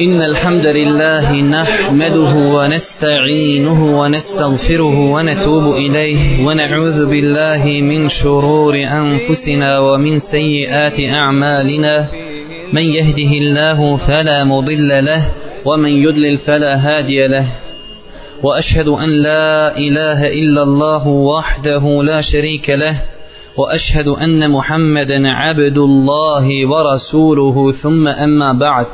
إن الحمد لله نحمده ونستعينه ونستغفره ونتوب إليه ونعوذ بالله من شرور أنفسنا ومن سيئات أعمالنا من يهده الله فلا مضل له ومن يدلل فلا هادي له وأشهد أن لا إله إلا الله وحده لا شريك له وأشهد أن محمدا عبد الله ورسوله ثم أما بعد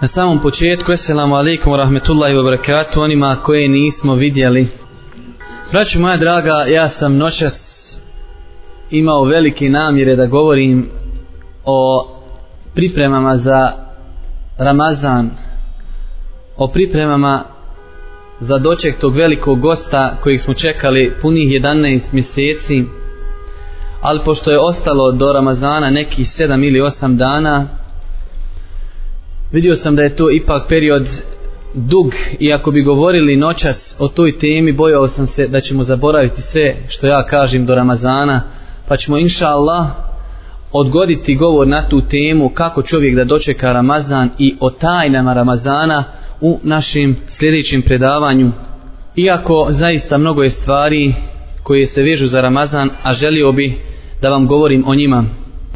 Na samom početku, eselamu alaikum rahmetullahi wa barakatuh, onima koje nismo vidjeli. Braću moja draga, ja sam noćas imao velike namjere da govorim o pripremama za Ramazan, o pripremama za doček tog velikog gosta kojeg smo čekali punih 11 mjeseci, ali pošto je ostalo do Ramazana nekih 7 ili 8 dana, vidio sam da je to ipak period dug i ako bi govorili noćas o toj temi bojao sam se da ćemo zaboraviti sve što ja kažem do Ramazana pa ćemo inša Allah odgoditi govor na tu temu kako čovjek da dočeka Ramazan i o tajnama Ramazana u našem sljedećem predavanju iako zaista mnogo je stvari koje se vežu za Ramazan a želio bi da vam govorim o njima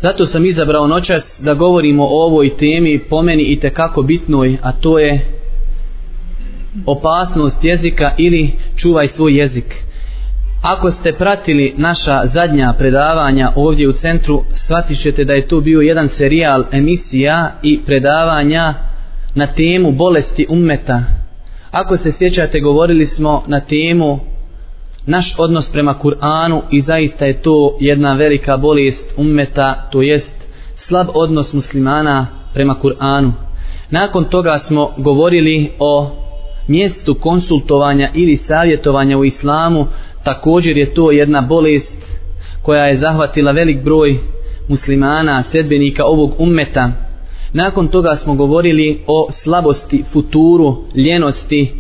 Zato sam izabrao noćas da govorimo o ovoj temi po meni i tekako bitnoj, a to je opasnost jezika ili čuvaj svoj jezik. Ako ste pratili naša zadnja predavanja ovdje u centru, shvatit ćete da je to bio jedan serijal emisija i predavanja na temu bolesti ummeta. Ako se sjećate, govorili smo na temu naš odnos prema Kur'anu i zaista je to jedna velika bolest ummeta, to jest slab odnos muslimana prema Kur'anu. Nakon toga smo govorili o mjestu konsultovanja ili savjetovanja u islamu, također je to jedna bolest koja je zahvatila velik broj muslimana, sredbenika ovog ummeta. Nakon toga smo govorili o slabosti, futuru, ljenosti,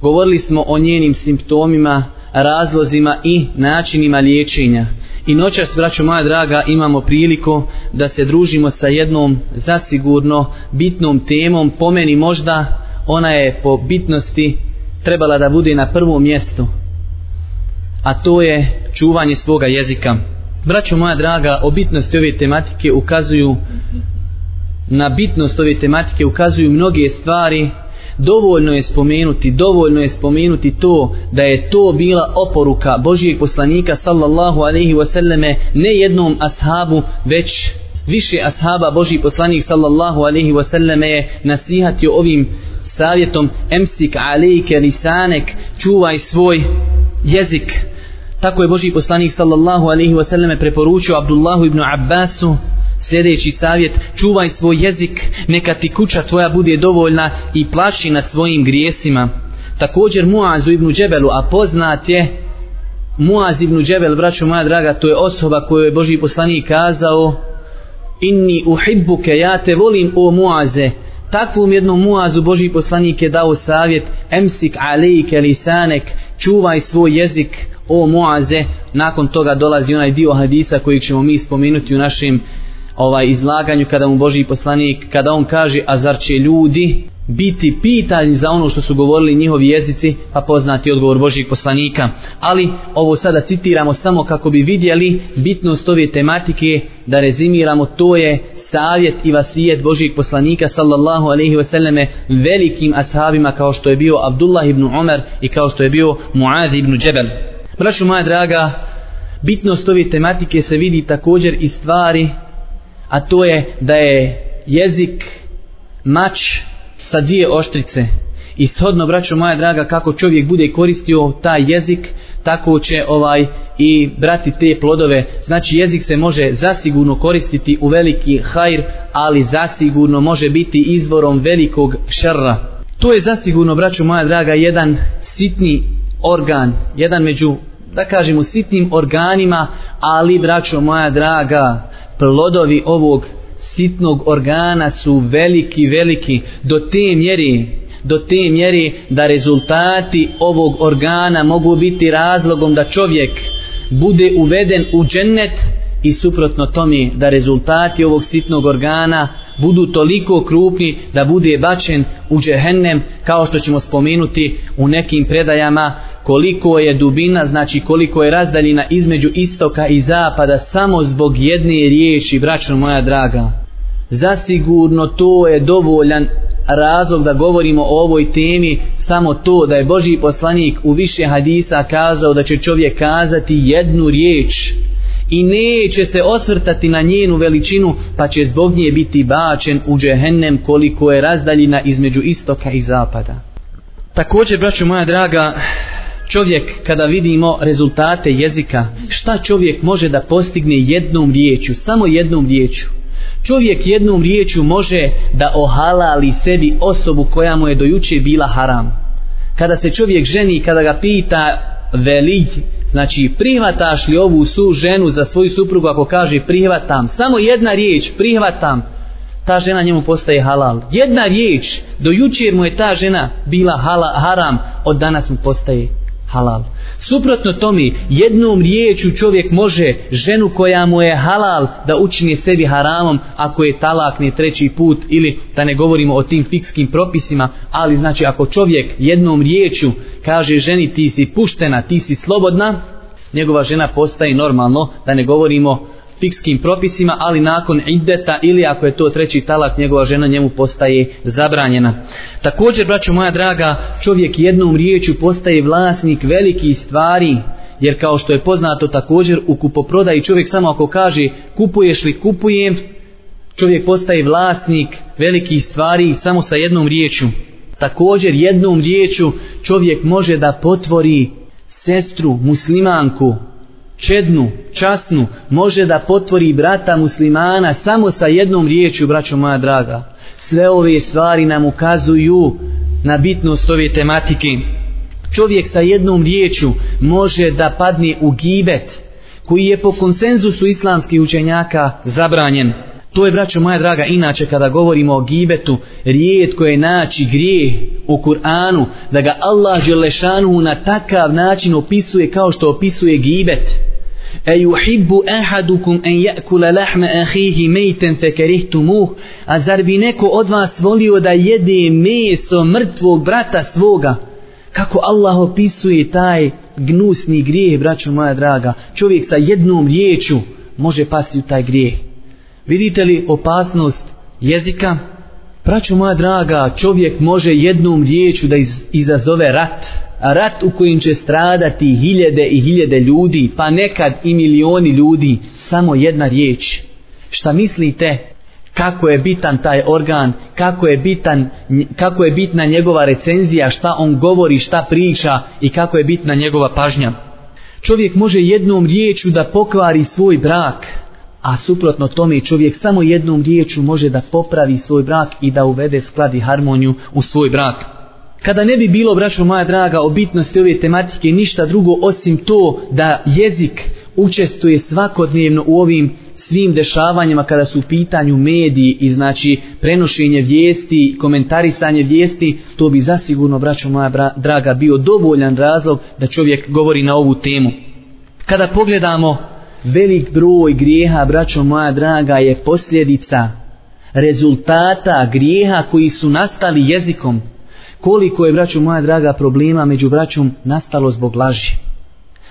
govorili smo o njenim simptomima, razlozima i načinima liječenja. I noćas, braćo moja draga, imamo priliku da se družimo sa jednom zasigurno bitnom temom. Po meni možda ona je po bitnosti trebala da bude na prvom mjestu. A to je čuvanje svoga jezika. Braćo moja draga, o bitnosti ove tematike ukazuju na bitnost ove tematike ukazuju mnoge stvari dovoljno je spomenuti, dovoljno je spomenuti to da je to bila oporuka Božijeg poslanika sallallahu alaihi wasallame ne jednom ashabu već više ashaba Božji poslanik sallallahu alaihi wasallame je nasihatio ovim savjetom emsik alejke lisanek čuvaj svoj jezik tako je Božji poslanik sallallahu alaihi wasallame preporučio Abdullahu ibn Abbasu Sljedeći savjet, čuvaj svoj jezik, neka ti kuća tvoja bude dovoljna i plaći nad svojim grijesima. Također Muaz ibn Džebelu, a poznat je Muaz ibn Džebel, braćo moja draga, to je osoba koju je Boži poslanik kazao Inni uhibbuke, ja te volim o Muaze. Takvom jednom Muazu Boži poslanik je dao savjet Emsik alejke lisanek, čuvaj svoj jezik o Muaze. Nakon toga dolazi onaj dio hadisa koji ćemo mi spomenuti u našem ovaj izlaganju kada mu Boži poslanik, kada on kaže, a zar će ljudi biti pitanji za ono što su govorili njihovi jezici, pa poznati odgovor Božih poslanika. Ali ovo sada citiramo samo kako bi vidjeli bitnost ove tematike, da rezimiramo, to je savjet i vasijet Božih poslanika sallallahu alaihi ve selleme velikim ashabima kao što je bio Abdullah ibn Umar i kao što je bio Muaz ibn Džebel. Braću moja draga, bitnost ove tematike se vidi također i stvari a to je da je jezik mač sa dvije oštrice. I shodno, braćo moja draga, kako čovjek bude koristio taj jezik, tako će ovaj i brati te plodove. Znači jezik se može zasigurno koristiti u veliki hajr, ali zasigurno može biti izvorom velikog šerra. To je zasigurno, braćo moja draga, jedan sitni organ, jedan među, da kažemo, sitnim organima, ali, braćo moja draga, plodovi ovog sitnog organa su veliki, veliki, do te mjeri, do te mjeri da rezultati ovog organa mogu biti razlogom da čovjek bude uveden u džennet i suprotno tome da rezultati ovog sitnog organa budu toliko krupni da bude bačen u džehennem kao što ćemo spomenuti u nekim predajama koliko je dubina, znači koliko je razdaljina između istoka i zapada samo zbog jedne riječi, braćo moja draga. Zasigurno to je dovoljan razlog da govorimo o ovoj temi samo to da je Boži poslanik u više hadisa kazao da će čovjek kazati jednu riječ i neće se osvrtati na njenu veličinu pa će zbog nje biti bačen u džehennem koliko je razdaljina između istoka i zapada. Također, braću moja draga, čovjek kada vidimo rezultate jezika, šta čovjek može da postigne jednom riječu, samo jednom riječu. Čovjek jednom riječu može da ohalali sebi osobu koja mu je dojuče bila haram. Kada se čovjek ženi, kada ga pita velij, znači prihvataš li ovu su ženu za svoju suprugu ako kaže prihvatam, samo jedna riječ prihvatam, ta žena njemu postaje halal. Jedna riječ, do jučer mu je ta žena bila hala, haram, od danas mu postaje halal. Suprotno tome, jednom riječu čovjek može ženu koja mu je halal da učini sebi haramom ako je talakne treći put ili da ne govorimo o tim fikskim propisima, ali znači ako čovjek jednom riječu kaže ženi ti si puštena, ti si slobodna, njegova žena postaje normalno da ne govorimo fikskim propisima, ali nakon ideta ili ako je to treći talak, njegova žena njemu postaje zabranjena. Također, braćo moja draga, čovjek jednom riječu postaje vlasnik veliki stvari, jer kao što je poznato također u kupoprodaji čovjek samo ako kaže kupuješ li kupujem, čovjek postaje vlasnik velikih stvari samo sa jednom riječu. Također jednom riječu čovjek može da potvori sestru, muslimanku, čednu, časnu, može da potvori brata muslimana samo sa jednom riječju, braćo moja draga. Sve ove stvari nam ukazuju na bitnost ove tematike. Čovjek sa jednom riječju može da padne u gibet, koji je po konsenzusu islamskih učenjaka zabranjen. To je, braćo moja draga, inače kada govorimo o gibetu, rijetko je naći grijeh u Kur'anu, da ga Allah Đelešanu na takav način opisuje kao što opisuje gibet. E yuhibbu ahadukum en yakula lahma akhihi maytan fakarihtumuh a zar bi neko od vas volio da jede meso mrtvog brata svoga kako Allah opisuje taj gnusni grijeh braćo moja draga čovjek sa jednom riječu može pasti u taj grijeh Vidite li opasnost jezika? Praću moja draga, čovjek može jednom riječu da iz, izazove rat. Rat u kojem će stradati hiljede i hiljede ljudi, pa nekad i milioni ljudi, samo jedna riječ. Šta mislite? Kako je bitan taj organ, kako je, bitan, kako je bitna njegova recenzija, šta on govori, šta priča i kako je bitna njegova pažnja. Čovjek može jednom riječu da pokvari svoj brak, a suprotno tome čovjek samo jednom riječu može da popravi svoj brak i da uvede skladi harmoniju u svoj brak. Kada ne bi bilo, braćo moja draga, o bitnosti ove tematike ništa drugo osim to da jezik učestuje svakodnevno u ovim svim dešavanjima kada su u pitanju mediji i znači prenošenje vijesti, komentarisanje vijesti, to bi zasigurno, braćo moja bra, draga, bio dovoljan razlog da čovjek govori na ovu temu. Kada pogledamo velik broj grijeha, braćo moja draga, je posljedica rezultata grijeha koji su nastali jezikom. Koliko je, braćo moja draga, problema među braćom nastalo zbog laži,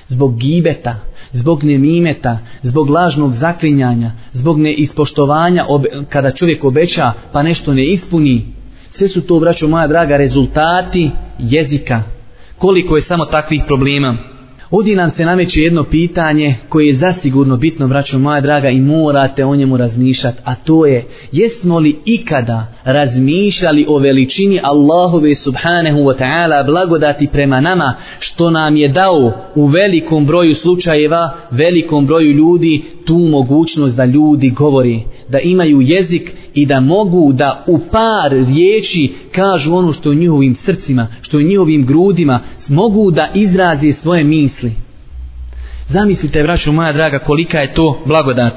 zbog gibeta, zbog nemimeta, zbog lažnog zaklinjanja, zbog neispoštovanja kada čovjek obeća pa nešto ne ispuni. Sve su to, braćo moja draga, rezultati jezika. Koliko je samo takvih problema? Ovdje nam se nameće jedno pitanje koje je zasigurno bitno, braćo moja draga, i morate o njemu razmišljat, a to je, jesmo li ikada razmišljali o veličini Allahove subhanehu wa ta'ala blagodati prema nama, što nam je dao u velikom broju slučajeva, velikom broju ljudi, tu mogućnost da ljudi govori da imaju jezik i da mogu da u par riječi kažu ono što je u njihovim srcima, što je u njihovim grudima, mogu da izrazi svoje misli. Zamislite, braću moja draga, kolika je to blagodat.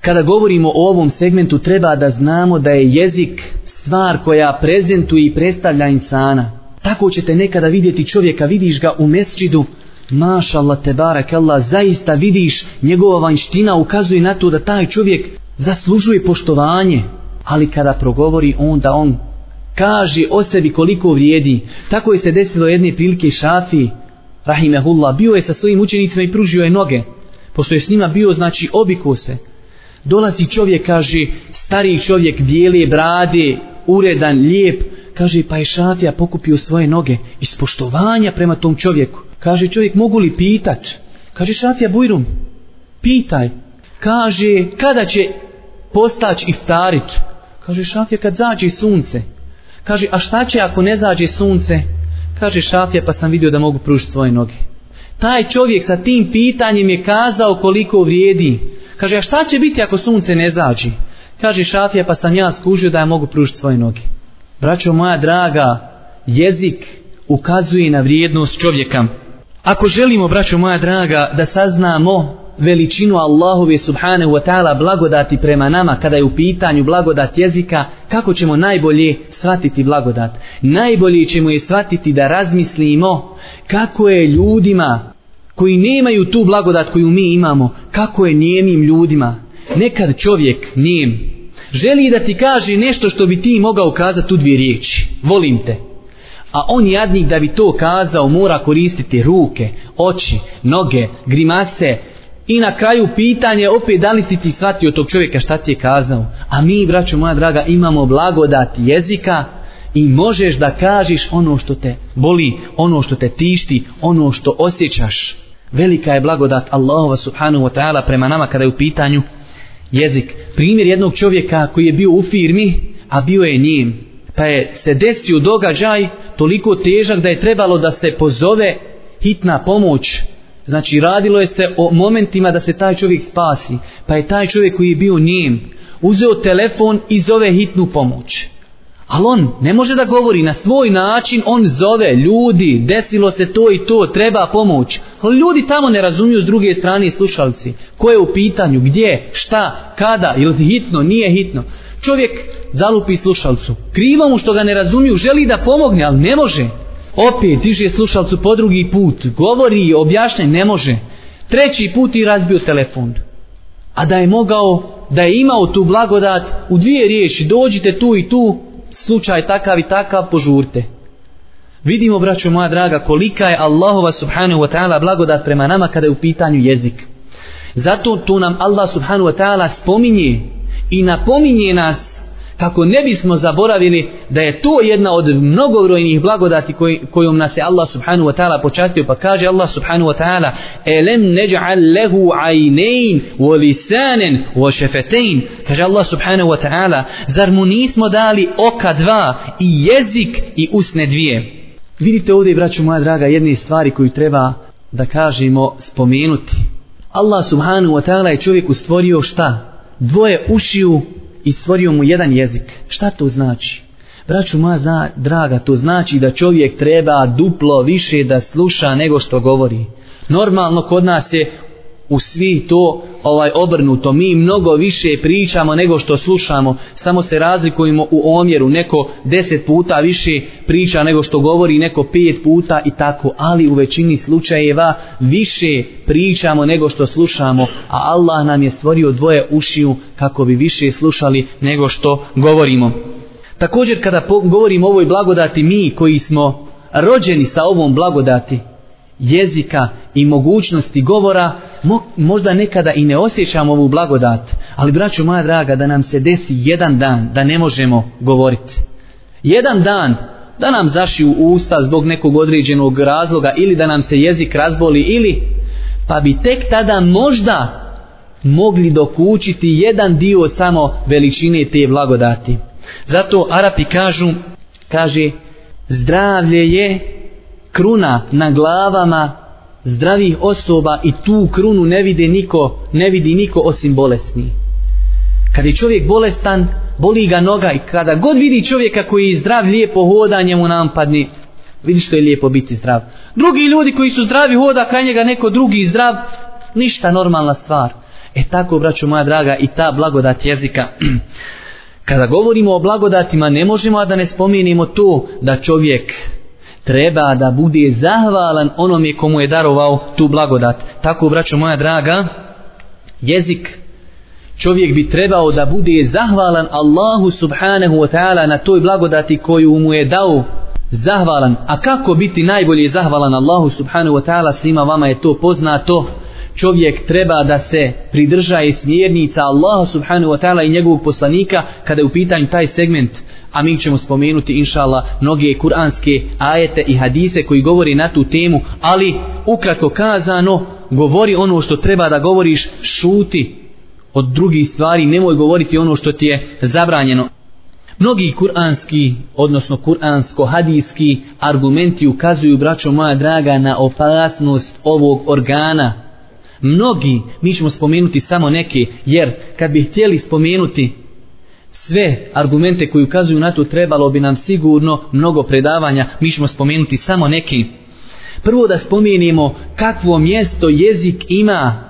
Kada govorimo o ovom segmentu, treba da znamo da je jezik stvar koja prezentuje i predstavlja insana. Tako ćete nekada vidjeti čovjeka, vidiš ga u mesčidu, Mašalla te barek Allah, zaista vidiš njegova vanština ukazuje na to da taj čovjek zaslužuje poštovanje. Ali kada progovori onda on kaže o sebi koliko vrijedi. Tako je se desilo jedne prilike Šafi, Rahimehullah, bio je sa svojim učenicima i pružio je noge. Pošto je s njima bio, znači obiko se. Dolazi čovjek, kaže, stari čovjek, bijele brade, uredan, lijep. Kaže, pa je Šafija pokupio svoje noge iz poštovanja prema tom čovjeku. Kaže čovjek mogu li pitat? Kaže Šafija Bujrum, pitaj. Kaže kada će postać iftarit? Kaže Šafija kad zađe sunce. Kaže a šta će ako ne zađe sunce? Kaže Šafija pa sam vidio da mogu pružiti svoje noge. Taj čovjek sa tim pitanjem je kazao koliko vrijedi. Kaže a šta će biti ako sunce ne zađe? Kaže Šafija pa sam ja skužio da ja mogu pružiti svoje noge. Braćo moja draga, jezik ukazuje na vrijednost čovjeka. Ako želimo, braćo moja draga, da saznamo veličinu Allahove subhanahu wa ta'ala blagodati prema nama kada je u pitanju blagodat jezika, kako ćemo najbolje shvatiti blagodat? Najbolje ćemo je shvatiti da razmislimo kako je ljudima koji nemaju tu blagodat koju mi imamo, kako je njemim ljudima. Nekad čovjek njem želi da ti kaže nešto što bi ti mogao kazati u dvije riječi. Volim te a on jadnik da bi to kazao mora koristiti ruke, oči, noge, grimase i na kraju pitanje opet da li si ti shvatio tog čovjeka šta ti je kazao. A mi, braćo moja draga, imamo blagodat jezika i možeš da kažiš ono što te boli, ono što te tišti, ono što osjećaš. Velika je blagodat Allahova subhanahu wa ta'ala prema nama kada je u pitanju jezik. Primjer jednog čovjeka koji je bio u firmi, a bio je njim pa je se desio događaj toliko težak da je trebalo da se pozove hitna pomoć. Znači radilo je se o momentima da se taj čovjek spasi, pa je taj čovjek koji je bio njim uzeo telefon i zove hitnu pomoć. Ali on ne može da govori na svoj način, on zove ljudi, desilo se to i to, treba pomoć. Ali ljudi tamo ne razumiju s druge strane slušalci, ko je u pitanju, gdje, šta, kada, ili hitno, nije hitno čovjek zalupi slušalcu. Krivo mu što ga ne razumiju, želi da pomogne, ali ne može. Opet diže slušalcu po drugi put, govori i objašnje, ne može. Treći put i razbio telefon. A da je mogao, da je imao tu blagodat, u dvije riječi, dođite tu i tu, slučaj takav i takav, požurte. Vidimo, braćo moja draga, kolika je Allahova subhanahu wa ta'ala blagodat prema nama kada je u pitanju jezik. Zato tu nam Allah subhanahu wa ta'ala spominje i napominje nas kako ne bismo zaboravili da je to jedna od mnogobrojnih blagodati koj, kojom nas je Allah subhanahu wa ta'ala počastio pa kaže Allah subhanahu wa ta'ala elem neđa'al lehu ajnein wa lisanen wa šefetein kaže Allah subhanahu wa ta'ala zar mu nismo dali oka dva i jezik i usne dvije vidite ovdje braću moja draga jedne stvari koju treba da kažemo spomenuti Allah subhanahu wa ta'ala je čovjeku stvorio šta? dvoje ušiju i stvorio mu jedan jezik. Šta to znači? Braću moja zna, draga, to znači da čovjek treba duplo više da sluša nego što govori. Normalno kod nas je u svi to ovaj obrnuto. Mi mnogo više pričamo nego što slušamo, samo se razlikujemo u omjeru. Neko deset puta više priča nego što govori, neko pet puta i tako. Ali u većini slučajeva više pričamo nego što slušamo, a Allah nam je stvorio dvoje ušiju kako bi više slušali nego što govorimo. Također kada govorimo o ovoj blagodati, mi koji smo rođeni sa ovom blagodati, jezika i mogućnosti govora, mo, možda nekada i ne osjećamo ovu blagodat, ali braću moja draga, da nam se desi jedan dan da ne možemo govoriti. Jedan dan da nam zašiju usta zbog nekog određenog razloga ili da nam se jezik razboli ili pa bi tek tada možda mogli dokučiti jedan dio samo veličine te blagodati. Zato Arapi kažu, kaže, zdravlje je kruna na glavama zdravih osoba i tu krunu ne vidi niko, ne vidi niko osim bolesni. Kad je čovjek bolestan, boli ga noga i kada god vidi čovjeka koji je zdrav, lijepo hoda, njemu nam padne. Vidi što je lijepo biti zdrav. Drugi ljudi koji su zdravi hoda, kraj njega neko drugi zdrav, ništa normalna stvar. E tako, braćo moja draga, i ta blagodat jezika. Kada govorimo o blagodatima, ne možemo da ne spominimo to da čovjek treba da bude zahvalan onom je komu je darovao tu blagodat. Tako, braćo moja draga, jezik čovjek bi trebao da bude zahvalan Allahu subhanahu wa ta'ala na toj blagodati koju mu je dao zahvalan. A kako biti najbolje zahvalan Allahu subhanahu wa ta'ala svima vama je to poznato. Čovjek treba da se pridržaje smjernica Allaha subhanahu wa ta'ala i njegovog poslanika kada je u pitanju taj segment – a mi ćemo spomenuti inšala mnoge kuranske ajete i hadise koji govori na tu temu, ali ukratko kazano, govori ono što treba da govoriš, šuti od drugih stvari, nemoj govoriti ono što ti je zabranjeno. Mnogi kuranski, odnosno kuransko-hadijski argumenti ukazuju, braćo moja draga, na opasnost ovog organa. Mnogi, mi ćemo spomenuti samo neke, jer kad bi htjeli spomenuti sve argumente koji ukazuju na to trebalo bi nam sigurno mnogo predavanja, mi ćemo spomenuti samo neki. Prvo da spomenimo kakvo mjesto jezik ima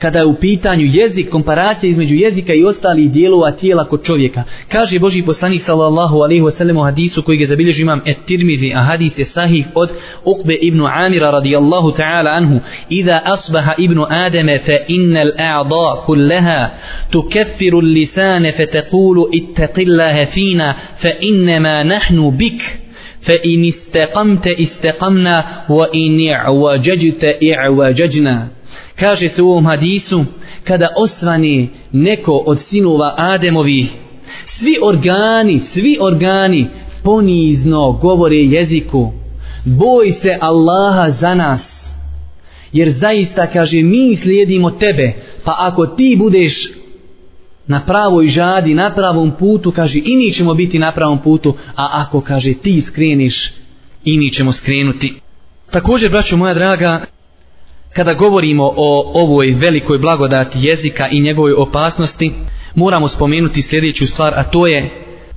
kada je u pitanju jezik, komparacija između jezika i ostalih dijelova tijela kod čovjeka. Kaže Boži poslanik sallallahu alaihi wasallam u hadisu koji ga zabilježi imam et tirmizi, a hadis je sahih od Uqbe ibn Amira radijallahu ta'ala anhu. Iza asbaha ibn Ademe fe innal a'da kulleha tukeffiru lisane fe tekulu ittaqillaha fina fe innema nahnu bik. فإن استقمت استقمنا وإن اعوججت اعوججنا Kaže se u ovom hadisu, kada osvani neko od sinova Ademovih, svi organi, svi organi ponizno govore jeziku. Boj se Allaha za nas. Jer zaista, kaže, mi slijedimo tebe, pa ako ti budeš na pravoj žadi, na pravom putu, kaže, i mi ćemo biti na pravom putu, a ako, kaže, ti skreniš, i mi ćemo skrenuti. Također, braćo moja draga, Kada govorimo o ovoj velikoj blagodati jezika i njegovoj opasnosti, moramo spomenuti sljedeću stvar, a to je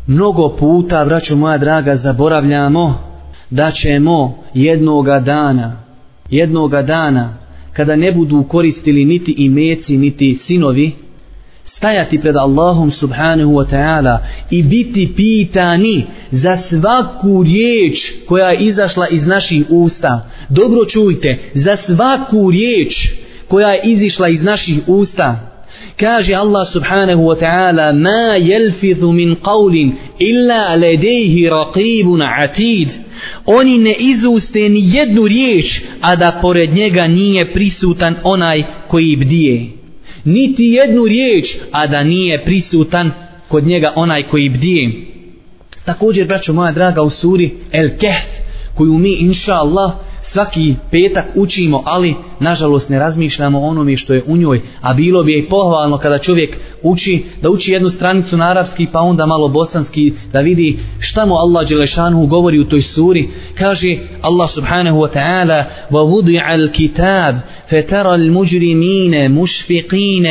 mnogo puta, braćo moja draga, zaboravljamo da ćemo jednoga dana, jednoga dana, kada ne budu koristili niti imeci, niti sinovi, stajati pred Allahom subhanahu wa ta'ala i biti pitani za svaku riječ koja je izašla iz naših usta. Dobro čujte, za svaku riječ koja je izišla iz naših usta. Kaže Allah subhanahu wa ta'ala Ma jelfidhu min qawlin illa ledejhi raqibun atid Oni ne izuste ni jednu riječ, a da pored njega nije prisutan onaj koji bdije niti jednu riječ, a da nije prisutan kod njega onaj koji bdije. Također, braćo moja draga, u suri El Kehf, koju mi, inša Allah, svaki petak učimo, ali nažalost ne razmišljamo o onome što je u njoj, a bilo bi je i pohvalno kada čovjek uči, da uči jednu stranicu na arapski pa onda malo bosanski, da vidi šta mu Allah Đelešanu govori u toj suri, kaže Allah subhanahu wa ta'ala وَوُدِعَ الْكِتَابِ فَتَرَ الْمُجْرِمِينَ مُشْفِقِينَ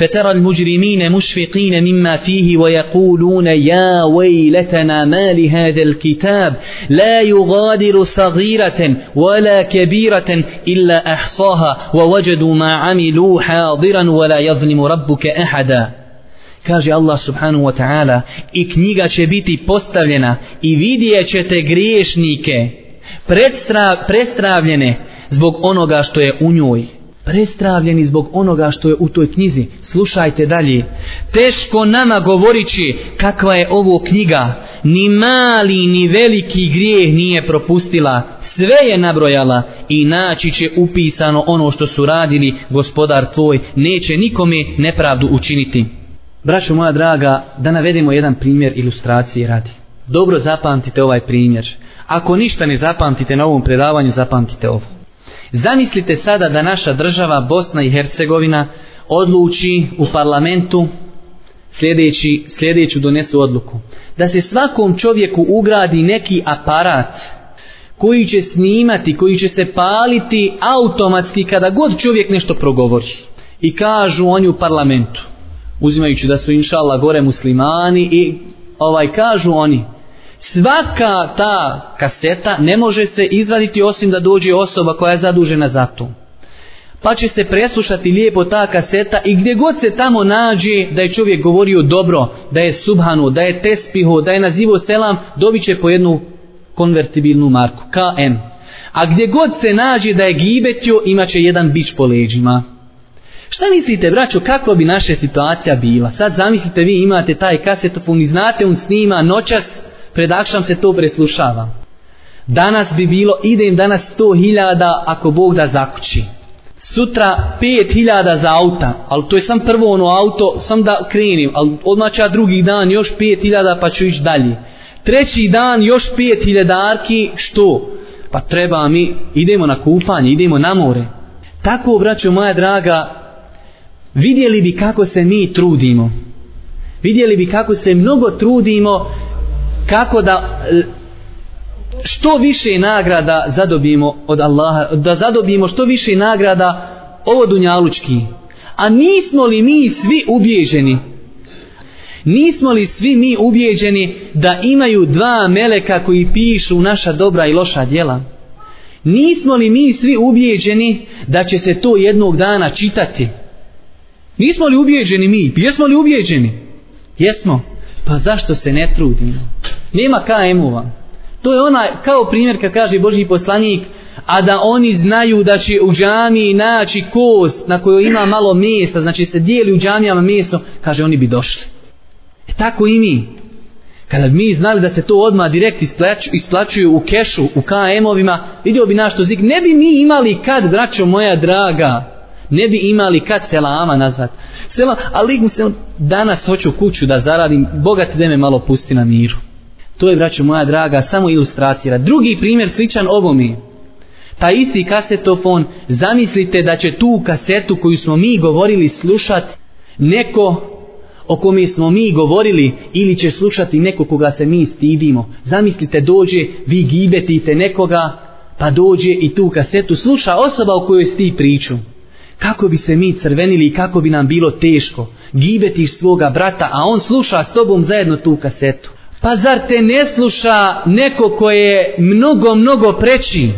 فترى المجرمين مشفقين مما فيه ويقولون يا ويلتنا ما لهذا الكتاب لا يغادر صغيرة ولا كبيرة إلا أحصاها ووجدوا ما عملوا حاضرا ولا يظلم ربك أحدا kaže Allah subhanu wa ta'ala i knjiga će biti postavljena i vidjet ćete grešnike predstra, prestravljene zbog onoga što je u njoj prestravljeni zbog onoga što je u toj knjizi. Slušajte dalje. Teško nama govorići kakva je ovo knjiga. Ni mali, ni veliki grijeh nije propustila. Sve je nabrojala i naći će upisano ono što su radili gospodar tvoj. Neće nikome nepravdu učiniti. Braćo moja draga, da navedemo jedan primjer ilustracije radi. Dobro zapamtite ovaj primjer. Ako ništa ne zapamtite na ovom predavanju, zapamtite ovo. Zamislite sada da naša država Bosna i Hercegovina odluči u parlamentu sljedeći, sljedeću donesu odluku. Da se svakom čovjeku ugradi neki aparat koji će snimati, koji će se paliti automatski kada god čovjek nešto progovori. I kažu oni u parlamentu, uzimajući da su inšala gore muslimani i ovaj kažu oni, Svaka ta kaseta ne može se izvaditi osim da dođe osoba koja je zadužena za to. Pa će se preslušati lijepo ta kaseta i gdje god se tamo nađe da je čovjek govorio dobro, da je subhanu, da je tespihu, da je nazivo selam, dobit će po jednu konvertibilnu marku, KM. A gdje god se nađe da je gibetio, imaće jedan bić po leđima. Šta mislite, braćo, kako bi naša situacija bila? Sad zamislite, vi imate taj kasetofon i znate, on snima noćas, predakšam se to preslušavam. Danas bi bilo, idem danas 100.000 ako Bog da zakući. Sutra 5.000 za auta, ali to je sam prvo ono auto, sam da krenim, ali odmah ću ja drugi dan još 5.000 pa ću ići dalje. Treći dan još 5.000 arki, što? Pa treba mi, idemo na kupanje, idemo na more. Tako, braćo moja draga, vidjeli bi kako se mi trudimo. Vidjeli bi kako se mnogo trudimo, kako da e, što više nagrada zadobimo od Allaha, da zadobimo što više nagrada ovo dunjalučki. A nismo li mi svi ubježeni? Nismo li svi mi ubjeđeni da imaju dva meleka koji pišu naša dobra i loša djela? Nismo li mi svi ubjeđeni da će se to jednog dana čitati? Nismo li ubjeđeni mi? Jesmo li ubjeđeni? Jesmo. Pa zašto se ne trudimo? Nema KM-ova. To je ona, kao primjer kad kaže Boži poslanik, a da oni znaju da će u džami naći kost na kojoj ima malo mesa, znači se dijeli u džamijama meso, kaže oni bi došli. E tako i mi. Kada bi mi znali da se to odmah direkt isplaču, isplačuju u kešu, u KM-ovima, vidio bi naš to zik. Ne bi mi imali kad, braćo moja draga, ne bi imali kad selama nazvat. Selam, ali mu se danas hoću kuću da zaradim, bogati da me malo pusti na miru. To je, braćo moja draga, samo ilustracija. Drugi primjer sličan ovome. Ta isti kasetofon, zamislite da će tu kasetu koju smo mi govorili slušat neko o kome smo mi govorili ili će slušati neko koga se mi stidimo. Zamislite dođe, vi gibetite nekoga, pa dođe i tu kasetu sluša osoba o kojoj sti priču. Kako bi se mi crvenili i kako bi nam bilo teško. Gibetiš svoga brata, a on sluša s tobom zajedno tu kasetu. Pa zar te ne sluša neko koje je mnogo, mnogo preći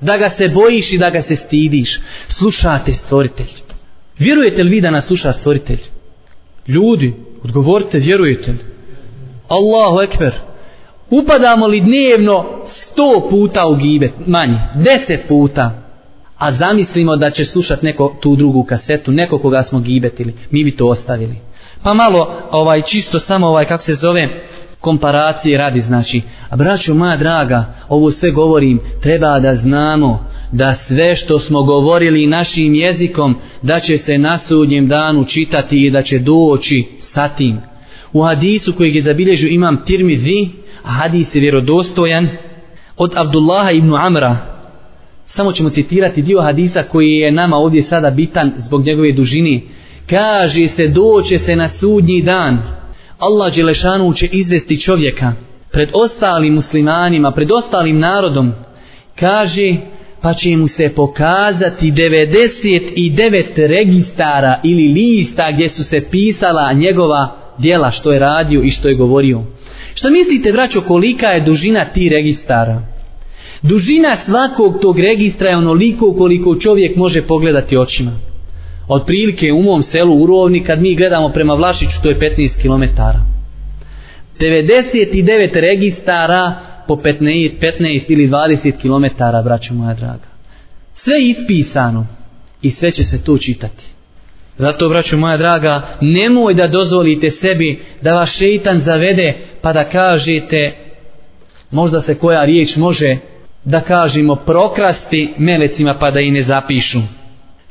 da ga se bojiš i da ga se stidiš? Slušate stvoritelj. Vjerujete li vi da nas sluša stvoritelj? Ljudi, odgovorite, vjerujete li? Allahu ekber. Upadamo li dnevno sto puta u gibet, manje, deset puta, a zamislimo da će slušat neko tu drugu kasetu, neko koga smo gibetili, mi bi to ostavili. Pa malo, ovaj, čisto samo ovaj, kako se zove, uh, komparacije radi znači a braćo moja draga ovo sve govorim treba da znamo da sve što smo govorili našim jezikom da će se na sudnjem danu čitati i da će doći sa tim u hadisu kojeg je zabilježio imam tirmizi a hadis je vjerodostojan od Abdullaha ibn Amra samo ćemo citirati dio hadisa koji je nama ovdje sada bitan zbog njegove dužini kaže se doće se na sudnji dan Allah Đelešanu će izvesti čovjeka pred ostalim muslimanima, pred ostalim narodom, kaže pa će mu se pokazati 99 registara ili lista gdje su se pisala njegova dijela što je radio i što je govorio. Što mislite, braćo, kolika je dužina ti registara? Dužina svakog tog registra je onoliko koliko čovjek može pogledati očima otprilike u mom selu Urovni kad mi gledamo prema Vlašiću to je 15 km 99 registara po 15, 15 ili 20 km braću moja draga sve ispisano i sve će se to čitati zato braću moja draga nemoj da dozvolite sebi da vaš šeitan zavede pa da kažete možda se koja riječ može da kažemo prokrasti melecima pa da i ne zapišu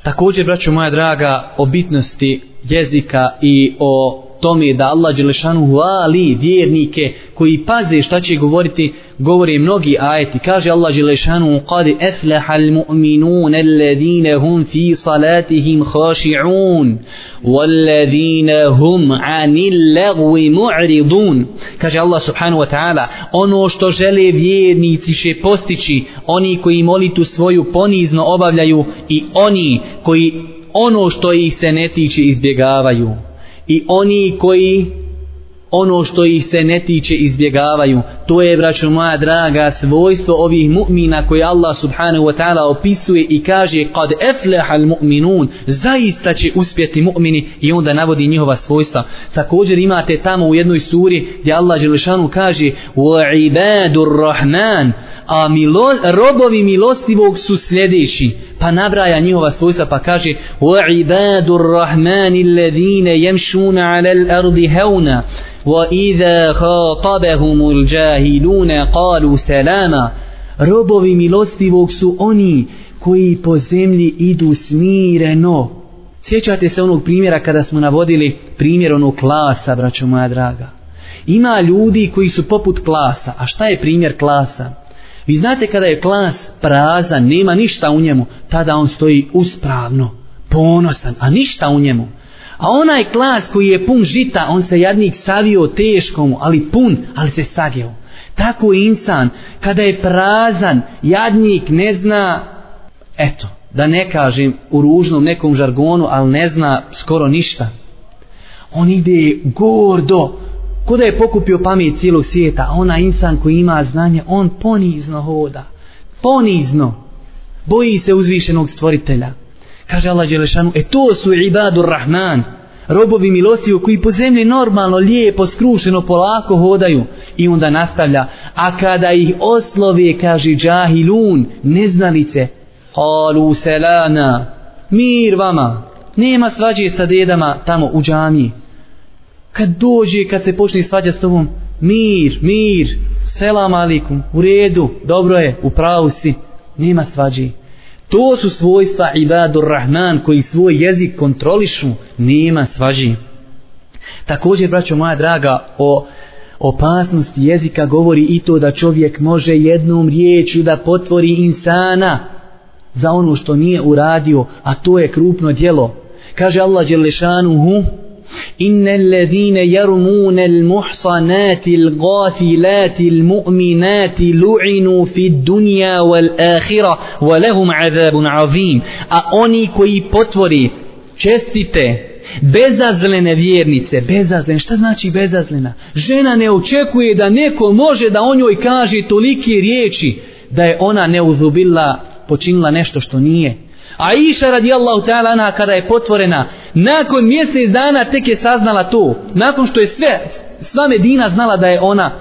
Također, braću moja draga, o bitnosti jezika i o tome da Allah Đelešanu hvali vjernike koji paze šta će govoriti, govori mnogi ajeti. Kaže Allah Đelešanu, قَدْ أَفْلَحَ الْمُؤْمِنُونَ الَّذِينَ هُمْ فِي صَلَاتِهِمْ خَاشِعُونَ وَالَّذِينَ هُمْ عَنِ اللَّغْوِ مُعْرِضُونَ Kaže Allah Subhanu Wa Ta'ala, ono što žele vjernici će postići, oni koji molitu svoju ponizno obavljaju i oni koji ono što ih se ne tiče izbjegavaju i oni koji ono što ih se ne tiče izbjegavaju. To je, braćo moja draga, svojstvo ovih mu'mina koje Allah subhanahu wa ta'ala opisuje i kaže kad efleha al mu'minun, zaista će uspjeti mu'mini i onda navodi njihova svojstva. Također imate tamo u jednoj suri gdje Allah Želešanu kaže u'ibadur rahman, a milo, robovi milostivog su sljedeći pa nabraja njihova svojstva pa kaže wa ibadur rahmani alladhina yamshuna ala al-ardi hauna wa idha khatabahum al-jahiluna qalu salama robovi milostivog su oni koji po zemlji idu smireno sjećate se onog primjera kada smo navodili primjer onog klasa braćo moja draga ima ljudi koji su poput klasa a šta je primjer klasa Vi znate kada je klas prazan, nema ništa u njemu, tada on stoji uspravno, ponosan, a ništa u njemu. A onaj klas koji je pun žita, on se jadnik savio teškomu, ali pun, ali se sagio. Tako je insan, kada je prazan, jadnik ne zna, eto, da ne kažem u ružnom nekom žargonu, ali ne zna skoro ništa. On ide gordo, gordo, Kuda je pokupio pamet cijelog svijeta, a ona insan koji ima znanje, on ponizno hoda. Ponizno. Boji se uzvišenog stvoritelja. Kaže Allah Đelešanu, e to su ibadur Rahman, robovi milosti u koji po zemlji normalno, lijepo, skrušeno, polako hodaju. I onda nastavlja, a kada ih oslove, kaže džahilun, neznalice, halu selana, mir vama, nema svađe sa dedama tamo u džamiji kad dođe, kad se počne svađa s tobom, mir, mir, selam alikum, u redu, dobro je, u pravu si, nema svađi. To su svojstva ibadur rahman koji svoj jezik kontrolišu, nema svađi. Također, braćo moja draga, o opasnost jezika govori i to da čovjek može jednom riječju da potvori insana za ono što nije uradio, a to je krupno djelo. Kaže Allah Đelešanuhu, إن الذين يرمون المحصنات الغافلات المؤمنات لعنوا في الدنيا والآخرة ولهم عذاب عظيم أأوني كوي بطوري Čestite, bezazlene vjernice, bezazlene, šta znači bezazlena? Žena ne očekuje da neko može da o njoj kaže tolike riječi da je ona neuzubila, počinila nešto što nije. A Iša radijallahu ta'ala anha kada je potvorena, nakon mjesec dana tek je saznala to. Nakon što je sve, sva Medina znala da je ona,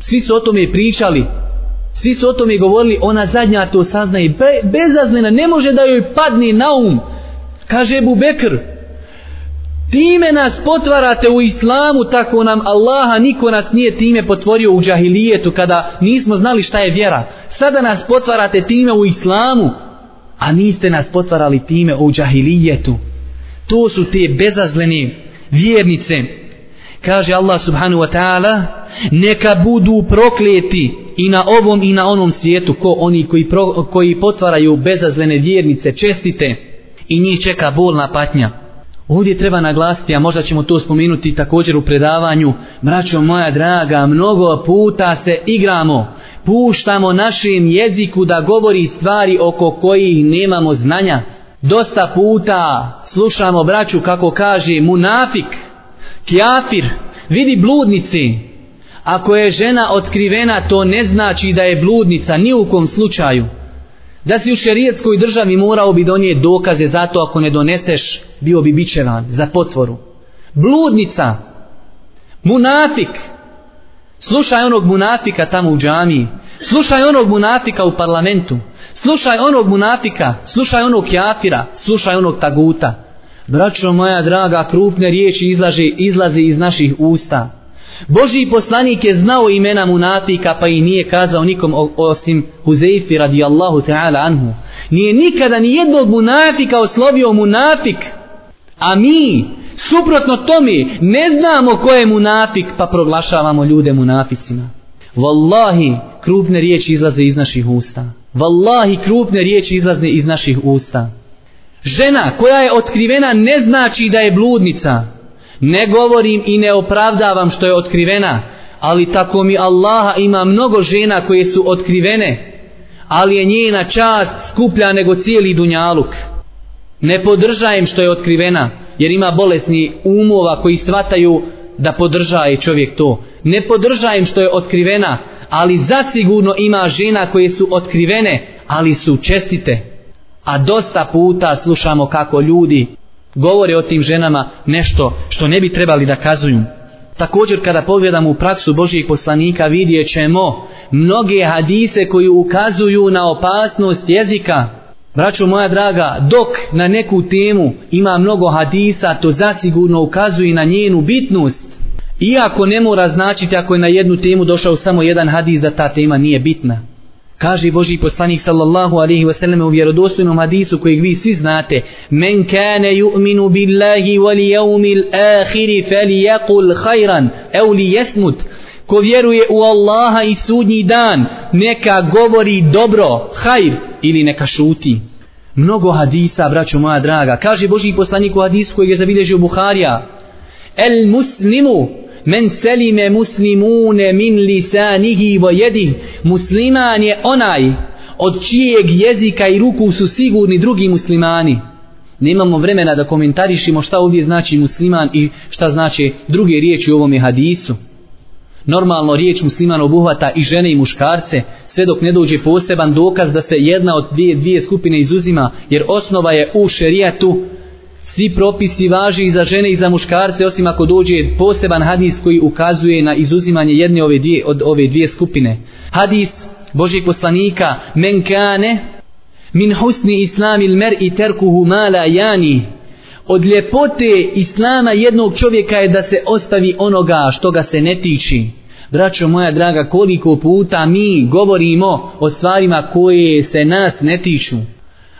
svi su o tome pričali, svi su o tome govorili, ona zadnja to sazna i be, bezaznena, ne može da joj padne na um. Kaže Ebu Bekr, time nas potvarate u islamu, tako nam Allaha niko nas nije time potvorio u džahilijetu kada nismo znali šta je vjera. Sada nas potvarate time u islamu, a niste nas potvarali time o džahilijetu. To su te bezazlene vjernice. Kaže Allah subhanu wa ta'ala, neka budu prokleti i na ovom i na onom svijetu ko oni koji, pro, koji potvaraju bezazlene vjernice, čestite i njih čeka bolna patnja. Ovdje treba naglasiti, a možda ćemo to spomenuti također u predavanju, braćo moja draga, mnogo puta se igramo, puštamo našem jeziku da govori stvari oko kojih nemamo znanja. Dosta puta slušamo braću kako kaže munafik, kjafir, vidi bludnici. Ako je žena otkrivena, to ne znači da je bludnica, ni u kom slučaju da si u šerijetskoj državi morao bi donijeti dokaze za to ako ne doneseš bio bi bićevan za potvoru bludnica munafik slušaj onog munafika tamo u džamiji slušaj onog munafika u parlamentu slušaj onog munafika slušaj onog kjafira slušaj onog taguta braćo moja draga krupne riječi izlaze, izlaze iz naših usta Boži poslanik je znao imena munafika pa i nije kazao nikom osim Huzeifi radijallahu ta'ala anhu. Nije nikada ni jednog munafika oslovio munafik. A mi, suprotno tome, ne znamo ko je munafik pa proglašavamo ljude munaficima. Wallahi, krupne riječi izlaze iz naših usta. Wallahi, krupne riječi izlaze iz naših usta. Žena koja je otkrivena ne znači da je bludnica. Žena Ne govorim i ne opravdavam što je otkrivena, ali tako mi Allaha ima mnogo žena koje su otkrivene, ali je njena čast skuplja nego cijeli dunjaluk. Ne podržajem što je otkrivena, jer ima bolesni umova koji svataju da podržaje čovjek to. Ne podržajem što je otkrivena, ali zasigurno ima žena koje su otkrivene, ali su čestite. A dosta puta slušamo kako ljudi govore o tim ženama nešto što ne bi trebali da kazuju. Također kada pogledamo u praksu Božijeg poslanika vidjet ćemo mnoge hadise koji ukazuju na opasnost jezika. Braćo moja draga, dok na neku temu ima mnogo hadisa, to zasigurno ukazuje na njenu bitnost. Iako ne mora značiti ako je na jednu temu došao samo jedan hadis da ta tema nije bitna. Kaže Boži poslanik sallallahu alaihi wasallam u vjerodostojnom hadisu kojeg vi svi znate Men kane ju'minu billahi wal jevmi l'akhiri fali jakul hajran Evo li jesmut Ko vjeruje u Allaha i sudnji dan neka govori dobro, hajr ili neka šuti Mnogo hadisa, braćo moja draga Kaže Boži poslanik u hadisu kojeg je zabilježio Buharija El muslimu men selime muslimune min lisanihi vo jedih musliman je onaj od čijeg jezika i ruku su sigurni drugi muslimani nemamo vremena da komentarišimo šta ovdje znači musliman i šta znači druge riječi u ovome hadisu normalno riječ musliman obuhvata i žene i muškarce sve dok ne dođe poseban dokaz da se jedna od dvije, dvije skupine izuzima jer osnova je u šerijetu Svi propisi važi i za žene i za muškarce, osim ako dođe poseban hadis koji ukazuje na izuzimanje jedne ove dvije, od ove dvije skupine. Hadis Božijeg poslanika, men kane, min husni islamil mer i terkuhu mala jani, od ljepote islama jednog čovjeka je da se ostavi onoga što ga se ne tiči. Braćo moja draga, koliko puta mi govorimo o stvarima koje se nas ne tiču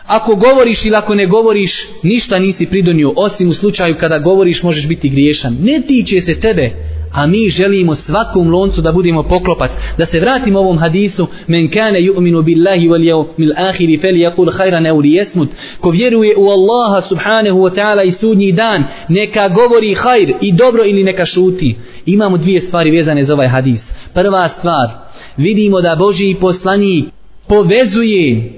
ako govoriš ili ako ne govoriš, ništa nisi pridonio, osim u slučaju kada govoriš možeš biti griješan. Ne tiče se tebe, a mi želimo svakom loncu da budemo poklopac. Da se vratimo ovom hadisu, men kane ju'minu billahi wal jaumil ahiri fel jakul hajra ne uli jesmut. Ko vjeruje u Allaha subhanahu wa ta'ala i sudnji dan, neka govori hajr i dobro ili neka šuti. Imamo dvije stvari vezane za ovaj hadis. Prva stvar, vidimo da Boži poslanik povezuje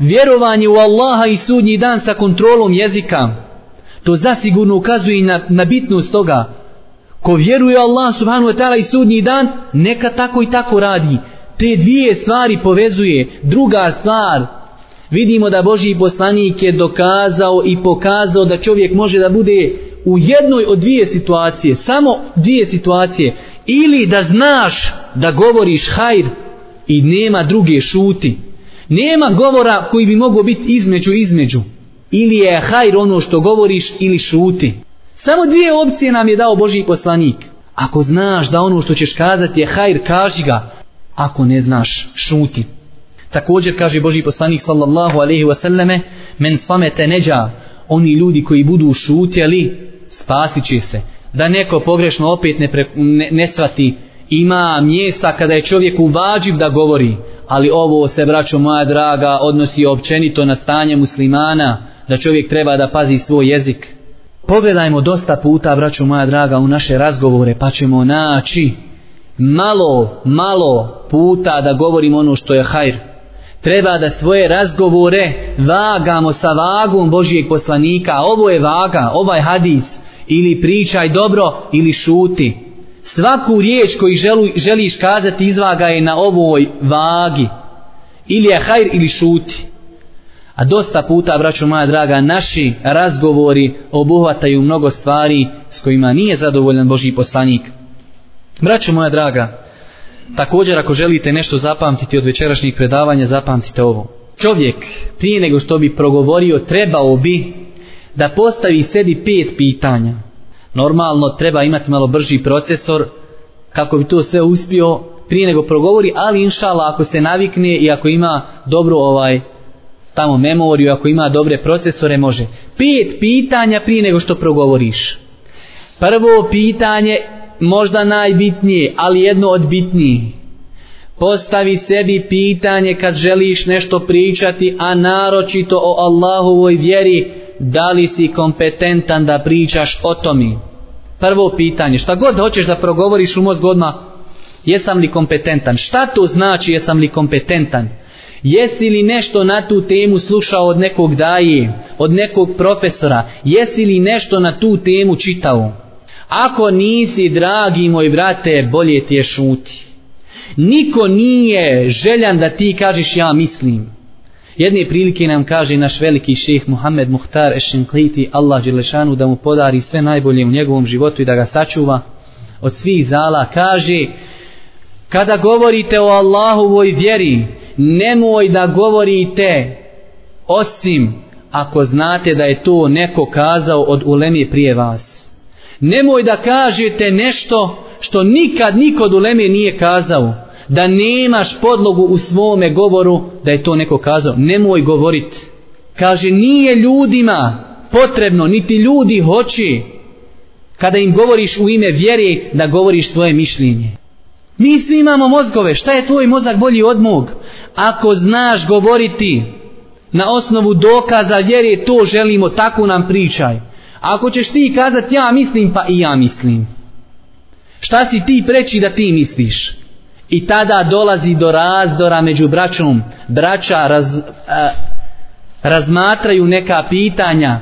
vjerovanje u Allaha i sudnji dan sa kontrolom jezika, to zasigurno ukazuje i na, na bitnost toga. Ko vjeruje Allah subhanu wa ta'ala i sudnji dan, neka tako i tako radi. Te dvije stvari povezuje. Druga stvar, vidimo da Boži poslanik je dokazao i pokazao da čovjek može da bude u jednoj od dvije situacije, samo dvije situacije, ili da znaš da govoriš hajr i nema druge šuti. Nema govora koji bi mogao biti između između. Ili je hajr ono što govoriš ili šuti. Samo dvije opcije nam je dao Boži poslanik. Ako znaš da ono što ćeš kazati je hajr, kaži ga. Ako ne znaš, šuti. Također kaže Boži poslanik sallallahu alaihi wasallame, men samete neđa, oni ljudi koji budu šutjeli, spasit će se. Da neko pogrešno opet ne, pre, ne, ne svati, ima mjesta kada je čovjek uvađiv da govori, ali ovo se, braćo moja draga, odnosi općenito na stanje muslimana, da čovjek treba da pazi svoj jezik. Pogledajmo dosta puta, braćo moja draga, u naše razgovore, pa ćemo naći malo, malo puta da govorimo ono što je hajr. Treba da svoje razgovore vagamo sa vagom Božijeg poslanika. Ovo je vaga, ovaj hadis. Ili pričaj dobro, ili šuti svaku riječ koju želiš kazati izvaga je na ovoj vagi ili je hajr ili šuti a dosta puta braćo moja draga naši razgovori obuhvataju mnogo stvari s kojima nije zadovoljan Boži poslanik braćo moja draga također ako želite nešto zapamtiti od večerašnjih predavanja zapamtite ovo čovjek prije nego što bi progovorio trebao bi da postavi sebi pet pitanja normalno treba imati malo brži procesor kako bi to sve uspio prije nego progovori, ali inšala ako se navikne i ako ima dobru ovaj tamo memoriju, ako ima dobre procesore može. Pet pitanja prije nego što progovoriš. Prvo pitanje možda najbitnije, ali jedno od bitnijih. Postavi sebi pitanje kad želiš nešto pričati, a naročito o Allahovoj vjeri, da li si kompetentan da pričaš o tome prvo pitanje, šta god hoćeš da progovoriš u mozgu odmah, jesam li kompetentan? Šta to znači jesam li kompetentan? Jesi li nešto na tu temu slušao od nekog daje, od nekog profesora? Jesi li nešto na tu temu čitao? Ako nisi, dragi moj brate, bolje ti je šuti. Niko nije željan da ti kažeš ja mislim. Jedne prilike nam kaže naš veliki šeh Muhammed Muhtar Ešenkliti Allah Đelešanu da mu podari sve najbolje u njegovom životu i da ga sačuva od svih zala. Kaže, kada govorite o Allahovoj vjeri, nemoj da govorite osim ako znate da je to neko kazao od ulemije prije vas. Nemoj da kažete nešto što nikad niko od ulemije nije kazao da nemaš podlogu u svome govoru da je to neko kazao nemoj govorit kaže nije ljudima potrebno niti ljudi hoće kada im govoriš u ime vjere da govoriš svoje mišljenje mi svi imamo mozgove šta je tvoj mozak bolji od mog ako znaš govoriti na osnovu dokaza vjere to želimo tako nam pričaj ako ćeš ti kazati ja mislim pa i ja mislim Šta si ti preći da ti misliš? I tada dolazi do razdora među braćom. Braća raz, a, razmatraju neka pitanja.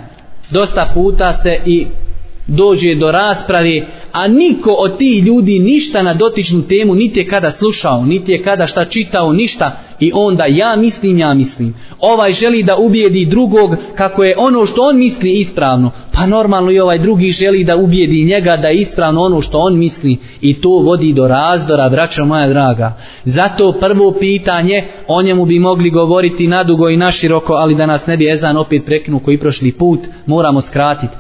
Dosta puta se i dođe do rasprave, a niko od tih ljudi ništa na dotičnu temu niti je kada slušao, niti je kada šta čitao, ništa. I onda ja mislim, ja mislim. Ovaj želi da ubijedi drugog kako je ono što on misli ispravno. Pa normalno i ovaj drugi želi da ubijedi njega da je ispravno ono što on misli. I to vodi do razdora, braćo moja draga. Zato prvo pitanje, o njemu bi mogli govoriti nadugo i naširoko, ali da nas ne bi Ezan opet prekinu koji prošli put, moramo skratiti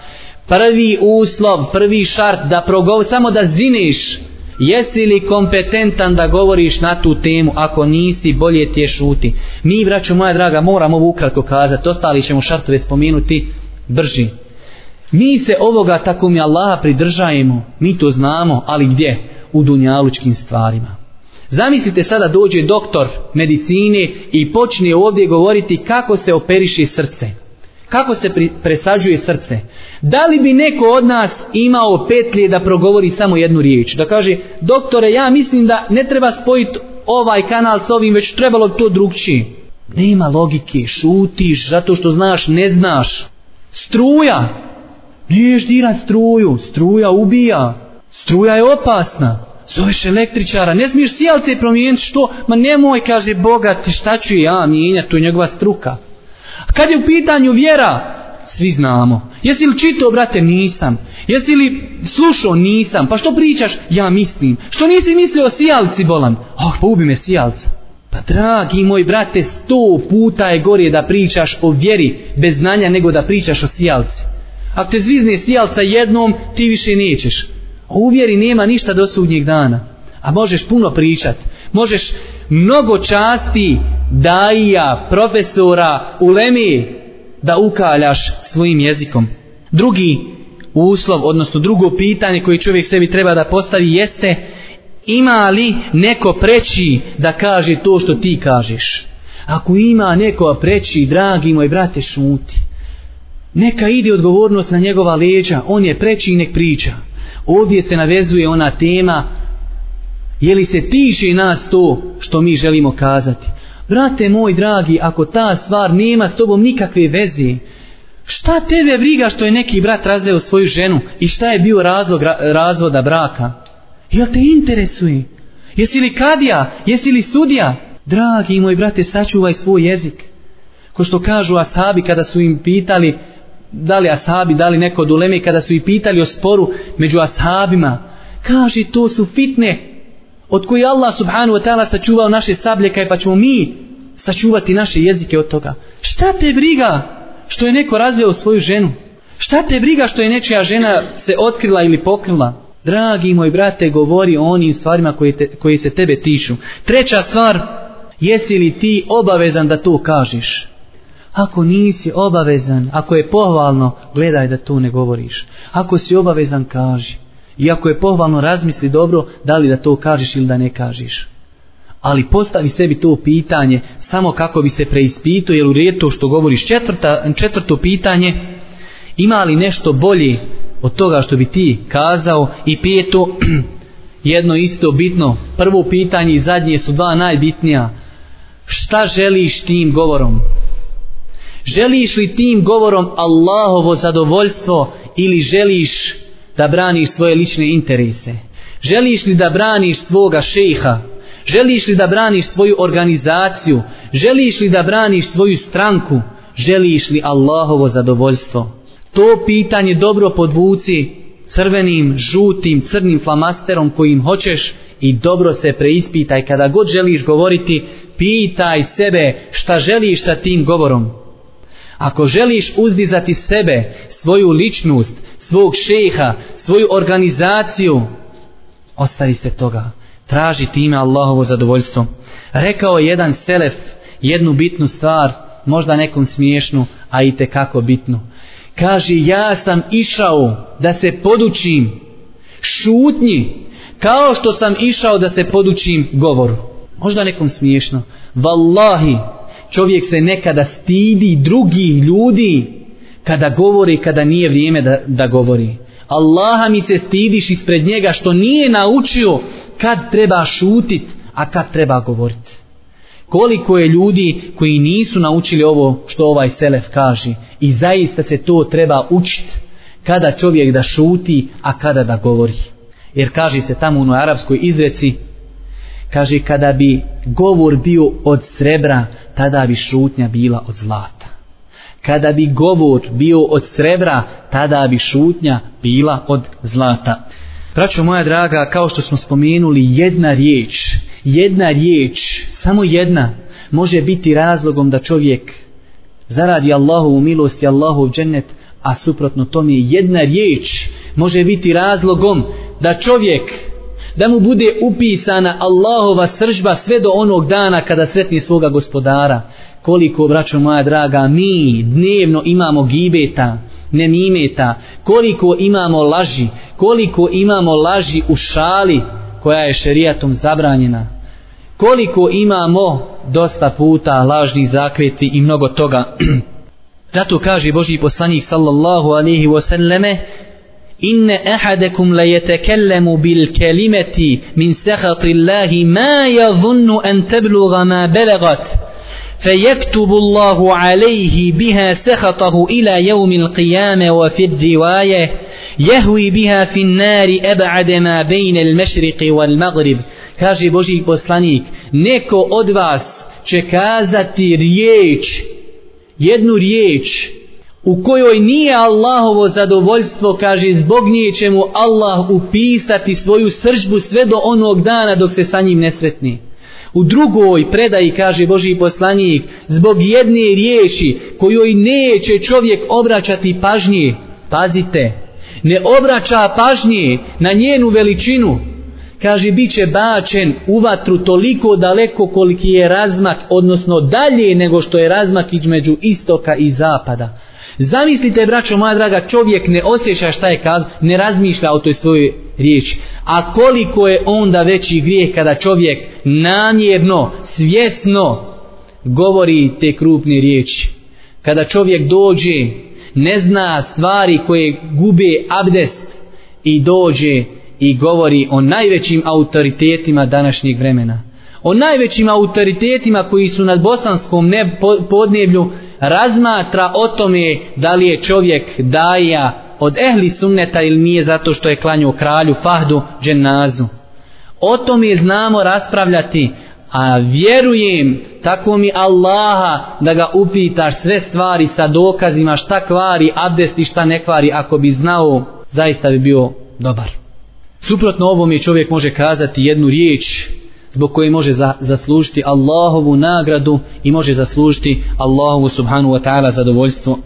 prvi uslov, prvi šart da progov, samo da ziniš jesi li kompetentan da govoriš na tu temu, ako nisi bolje ti je šuti. Mi, braćo moja draga, moram ovo ukratko kazati, ostali ćemo šartove spomenuti brži. Mi se ovoga tako mi Allaha pridržajemo, mi to znamo, ali gdje? U dunjalučkim stvarima. Zamislite sada dođe doktor medicine i počne ovdje govoriti kako se operiše srce kako se pri, presađuje srce. Da li bi neko od nas imao petlje da progovori samo jednu riječ? Da kaže, doktore, ja mislim da ne treba spojiti ovaj kanal s ovim, već trebalo bi to drugčije. Nema logike, šutiš, zato što znaš, ne znaš. Struja, niješ dirat struju, struja ubija, struja je opasna. Zoveš električara, ne smiješ sjelce promijeniti, što? Ma nemoj, kaže, bogat, šta ću ja mijenjati, to je njegova struka. Kad je u pitanju vjera, svi znamo. Jesi li čitao, brate, nisam. Jesi li slušao, nisam. Pa što pričaš, ja mislim. Što nisi mislio o sijalci, bolan? Oh, pa ubi me sijalca. Pa dragi moj brate, sto puta je gorije da pričaš o vjeri bez znanja nego da pričaš o sijalci. Ako te zvizne sijalca jednom, ti više nećeš. U vjeri nema ništa do sudnjeg dana. A možeš puno pričat. Možeš mnogo časti daija, profesora, ulemi da ukaljaš svojim jezikom. Drugi uslov, odnosno drugo pitanje koje čovjek sebi treba da postavi jeste ima li neko preći da kaže to što ti kažeš? Ako ima neko preći, dragi moj brate, šuti. Neka ide odgovornost na njegova leđa, on je preći i nek priča. Ovdje se navezuje ona tema, je li se tiže nas to što mi želimo kazati brate moj dragi, ako ta stvar nema s tobom nikakve veze, šta tebe briga što je neki brat razveo svoju ženu i šta je bio razlog razvoda braka? Jel te interesuje? Jesi li kadija? Jesi li sudija? Dragi moj brate, sačuvaj svoj jezik. Ko što kažu asabi kada su im pitali, da li asabi, da li neko od uleme, kada su ih pitali o sporu među asabima, kaže to su fitne, od koji Allah subhanu wa ta'ala sačuvao naše stabljeke pa ćemo mi sačuvati naše jezike od toga. Šta te briga što je neko razveo svoju ženu? Šta te briga što je nečija žena se otkrila ili pokrila? Dragi moj brate, govori o onim stvarima koje, te, koje se tebe tiču. Treća stvar, jesi li ti obavezan da to kažiš? Ako nisi obavezan, ako je pohvalno, gledaj da to ne govoriš. Ako si obavezan, kaži iako je pohvalno razmisli dobro da li da to kažeš ili da ne kažeš. Ali postavi sebi to pitanje samo kako bi se preispito, jer u rijetu što govoriš četvrta, četvrto pitanje, ima li nešto bolje od toga što bi ti kazao i pijeto jedno isto bitno, prvo pitanje i zadnje su dva najbitnija, šta želiš tim govorom? Želiš li tim govorom Allahovo zadovoljstvo ili želiš da braniš svoje lične interese? Želiš li da braniš svoga šeha? Želiš li da braniš svoju organizaciju? Želiš li da braniš svoju stranku? Želiš li Allahovo zadovoljstvo? To pitanje dobro podvuci crvenim, žutim, crnim flamasterom kojim hoćeš i dobro se preispitaj kada god želiš govoriti, pitaj sebe šta želiš sa tim govorom. Ako želiš uzdizati sebe, svoju ličnost, svog šeha, svoju organizaciju, ostavi se toga. Traži time Allahovo zadovoljstvo. Rekao je jedan selef jednu bitnu stvar, možda nekom smiješnu, a i tekako bitnu. Kaže, ja sam išao da se podučim šutnji, kao što sam išao da se podučim govoru. Možda nekom smiješno. Wallahi, čovjek se nekada stidi drugih ljudi kada govori kada nije vrijeme da, da govori. Allaha mi se stidiš ispred njega što nije naučio kad treba šutit, a kad treba govorit. Koliko je ljudi koji nisu naučili ovo što ovaj Selef kaže i zaista se to treba učit kada čovjek da šuti, a kada da govori. Jer kaže se tamo u noj arapskoj izreci, kaže kada bi govor bio od srebra, tada bi šutnja bila od zlata. Kada bi govor bio od srebra, tada bi šutnja bila od zlata. Praću moja draga, kao što smo spomenuli, jedna riječ, jedna riječ, samo jedna, može biti razlogom da čovjek zaradi Allahu u milosti Allahu u džennet, a suprotno tome jedna riječ može biti razlogom da čovjek da mu bude upisana Allahova sržba sve do onog dana kada sretni svoga gospodara koliko braćo moja draga mi dnevno imamo gibeta nemimeta koliko imamo laži koliko imamo laži u šali koja je šerijatom zabranjena koliko imamo dosta puta lažni zakveti i mnogo toga zato kaže Boži poslanik sallallahu alaihi wasallame inne ahadekum le yetekellemu bil kelimeti min sehatillahi ma yadhunnu an tebluga ma belegat فيكتب الله عليه بها سخطه إلى يوم القيامة وفي الرواية يهوي بها في النار أبعد ما بين المشرق والمغرب كاجي بوجي بوسلانيك نيكو أدواس چكازتي ريج يدنو ريج u kojoj nije Allahovo zadovoljstvo, kaže, zbog nje će mu Allah upisati svoju sržbu sve do onog dana dok se sa njim ne sretni. U drugoj predaji, kaže Boži poslanik, zbog jedne riječi kojoj neće čovjek obraćati pažnje, pazite, ne obraća pažnje na njenu veličinu, kaže, bit će bačen u vatru toliko daleko koliki je razmak, odnosno dalje nego što je razmak između istoka i zapada. Zamislite, braćo moja draga, čovjek ne osjeća šta je kazao, ne razmišlja o toj svojoj riječi. A koliko je onda veći grijeh kada čovjek namjerno, svjesno govori te krupne riječi. Kada čovjek dođe, ne zna stvari koje gube abdest i dođe i govori o najvećim autoritetima današnjeg vremena. O najvećim autoritetima koji su nad bosanskom nebo, podnevlju razmatra o tome da li je čovjek daja od ehli sunneta ili nije zato što je klanjao kralju Fahdu dženazu. O tom je znamo raspravljati, a vjerujem tako mi Allaha da ga upitaš sve stvari sa dokazima šta kvari abdest i šta ne kvari ako bi znao zaista bi bio dobar. Suprotno ovom je čovjek može kazati jednu riječ zbog koje može za, zaslužiti Allahovu nagradu i može zaslužiti Allahovu subhanu wa ta'ala zadovoljstvo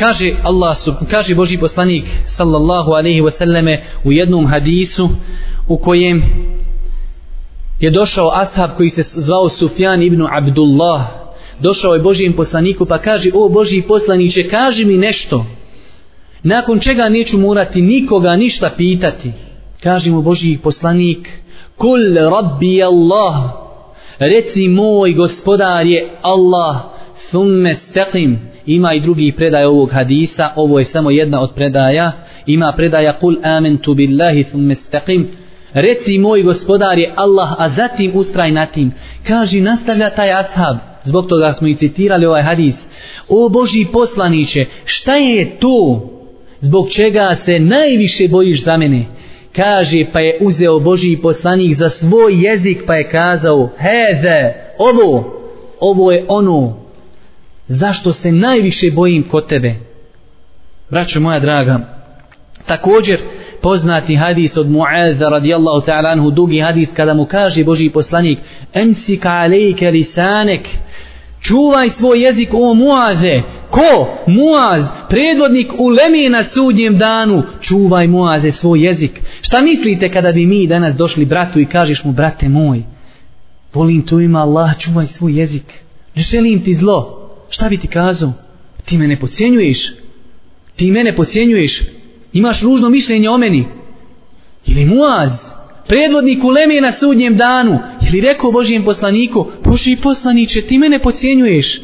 kaže Allah sub, kaže Boži poslanik sallallahu alaihi wasallame u jednom hadisu u kojem je došao ashab koji se zvao Sufjan ibn Abdullah došao je Božijem poslaniku pa kaže o Boži poslaniće kaži mi nešto nakon čega neću morati nikoga ništa pitati kaže mu Boži poslanik kul rabbi Allah reci moj gospodar je Allah thumme steqim ima i drugi predaja ovog hadisa, ovo je samo jedna od predaja, ima predaja kul amen tu billahi thumme steqim, reci moj gospodar je Allah, a zatim ustraj na tim, kaži nastavlja taj ashab, zbog toga smo i citirali ovaj hadis, o Boži poslaniće, šta je to, zbog čega se najviše bojiš za mene, kaže pa je uzeo Boži poslanik za svoj jezik pa je kazao, heze, ovo, ovo je ono, zašto se najviše bojim kod tebe braćo moja draga također poznati hadis od Mu'adha radijallahu ta'ala anhu dugi hadis kada mu kaže Boži poslanik emsik alejke lisanek čuvaj svoj jezik o Mu'adhe ko? Mu'az predvodnik u Lemi na sudnjem danu čuvaj Mu'adhe svoj jezik šta mislite kada bi mi danas došli bratu i kažeš mu brate moj volim tu ima Allah čuvaj svoj jezik ne želim ti zlo šta bi ti kazao? Ti mene pocijenjuješ? Ti mene pocijenjuješ? Imaš ružno mišljenje o meni? Ili Muaz, predvodnik u Leme na sudnjem danu, je li rekao Božijem poslaniku, Boži poslaniće, ti mene pocijenjuješ?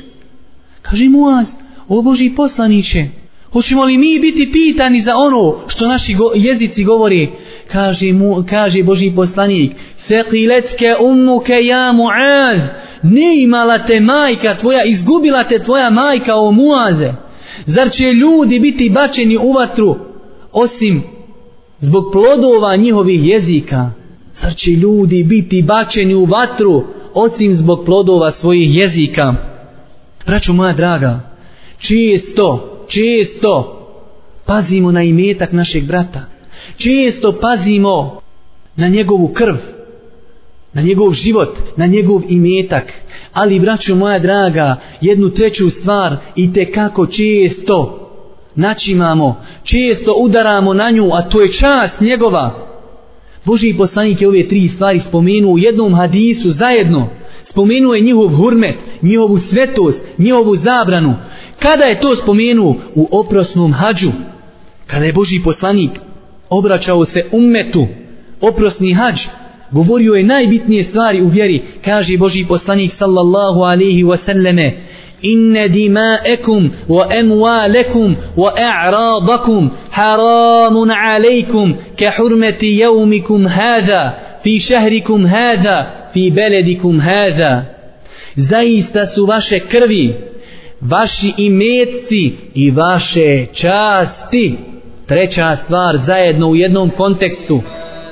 Kaže Muaz, o Boži poslaniće, hoćemo li mi biti pitani za ono što naši go jezici govori? Kaže, mu, kaže Boži poslanik, Sekiletke umuke ja Muaz, neimala te majka tvoja, izgubila te tvoja majka o Muaze. Zar će ljudi biti bačeni u vatru, osim zbog plodova njihovih jezika? Zar će ljudi biti bačeni u vatru, osim zbog plodova svojih jezika? Braću moja draga, često, često pazimo na imetak našeg brata. Često pazimo na njegovu krv, na njegov život, na njegov imetak. Ali, braćo moja draga, jednu treću stvar i te kako često načimamo, često udaramo na nju, a to je čas njegova. Boži poslanik je ove tri stvari spomenuo u jednom hadisu zajedno. Spomenuo je njihov hurmet, njihovu svetost, njihovu zabranu. Kada je to spomenuo? U oprosnom hađu. Kada je Boži poslanik obraćao se ummetu, oprosni hađ, govorio je najbitnije stvari u vjeri, kaže Boži poslanik sallallahu alaihi wasallame, إن دماءكم وأموالكم وأعراضكم حرام عليكم كحرمة يومكم هذا في شهركم هذا في بلدكم هذا زيست سو vaše krvi vaši imetci i vaše časti treća stvar zajedno u jednom kontekstu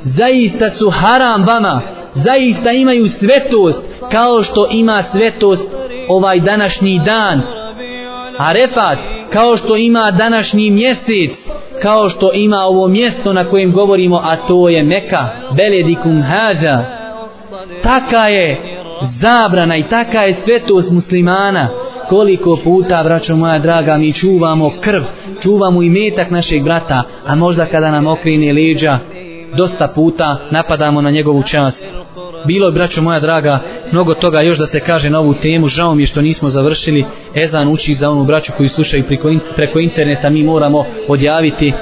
zaista su haram vama, zaista imaju svetost kao što ima svetost ovaj današnji dan. Arefat kao što ima današnji mjesec, kao što ima ovo mjesto na kojem govorimo, a to je Meka, Beledikum Hadza. Taka je zabrana i taka je svetost muslimana. Koliko puta, braćo moja draga, mi čuvamo krv, čuvamo i metak našeg brata, a možda kada nam okrine leđa, dosta puta napadamo na njegovu čast. Bilo je, braćo moja draga, mnogo toga još da se kaže na ovu temu, žao mi je što nismo završili. Ezan uči za onu braću koju slušaju preko, preko interneta, mi moramo odjaviti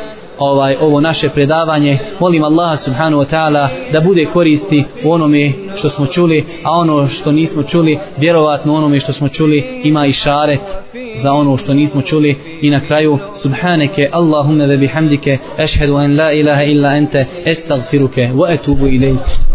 ovaj ovo naše predavanje. Molim Allaha subhanahu wa ta'ala da bude koristi u onome što smo čuli, a ono što nismo čuli, vjerovatno onome što smo čuli ima i šaret za ono što nismo čuli. I na kraju, subhaneke Allahumme ve bihamdike, ešhedu en la ilaha illa ente, estagfiruke, wa etubu ilajk.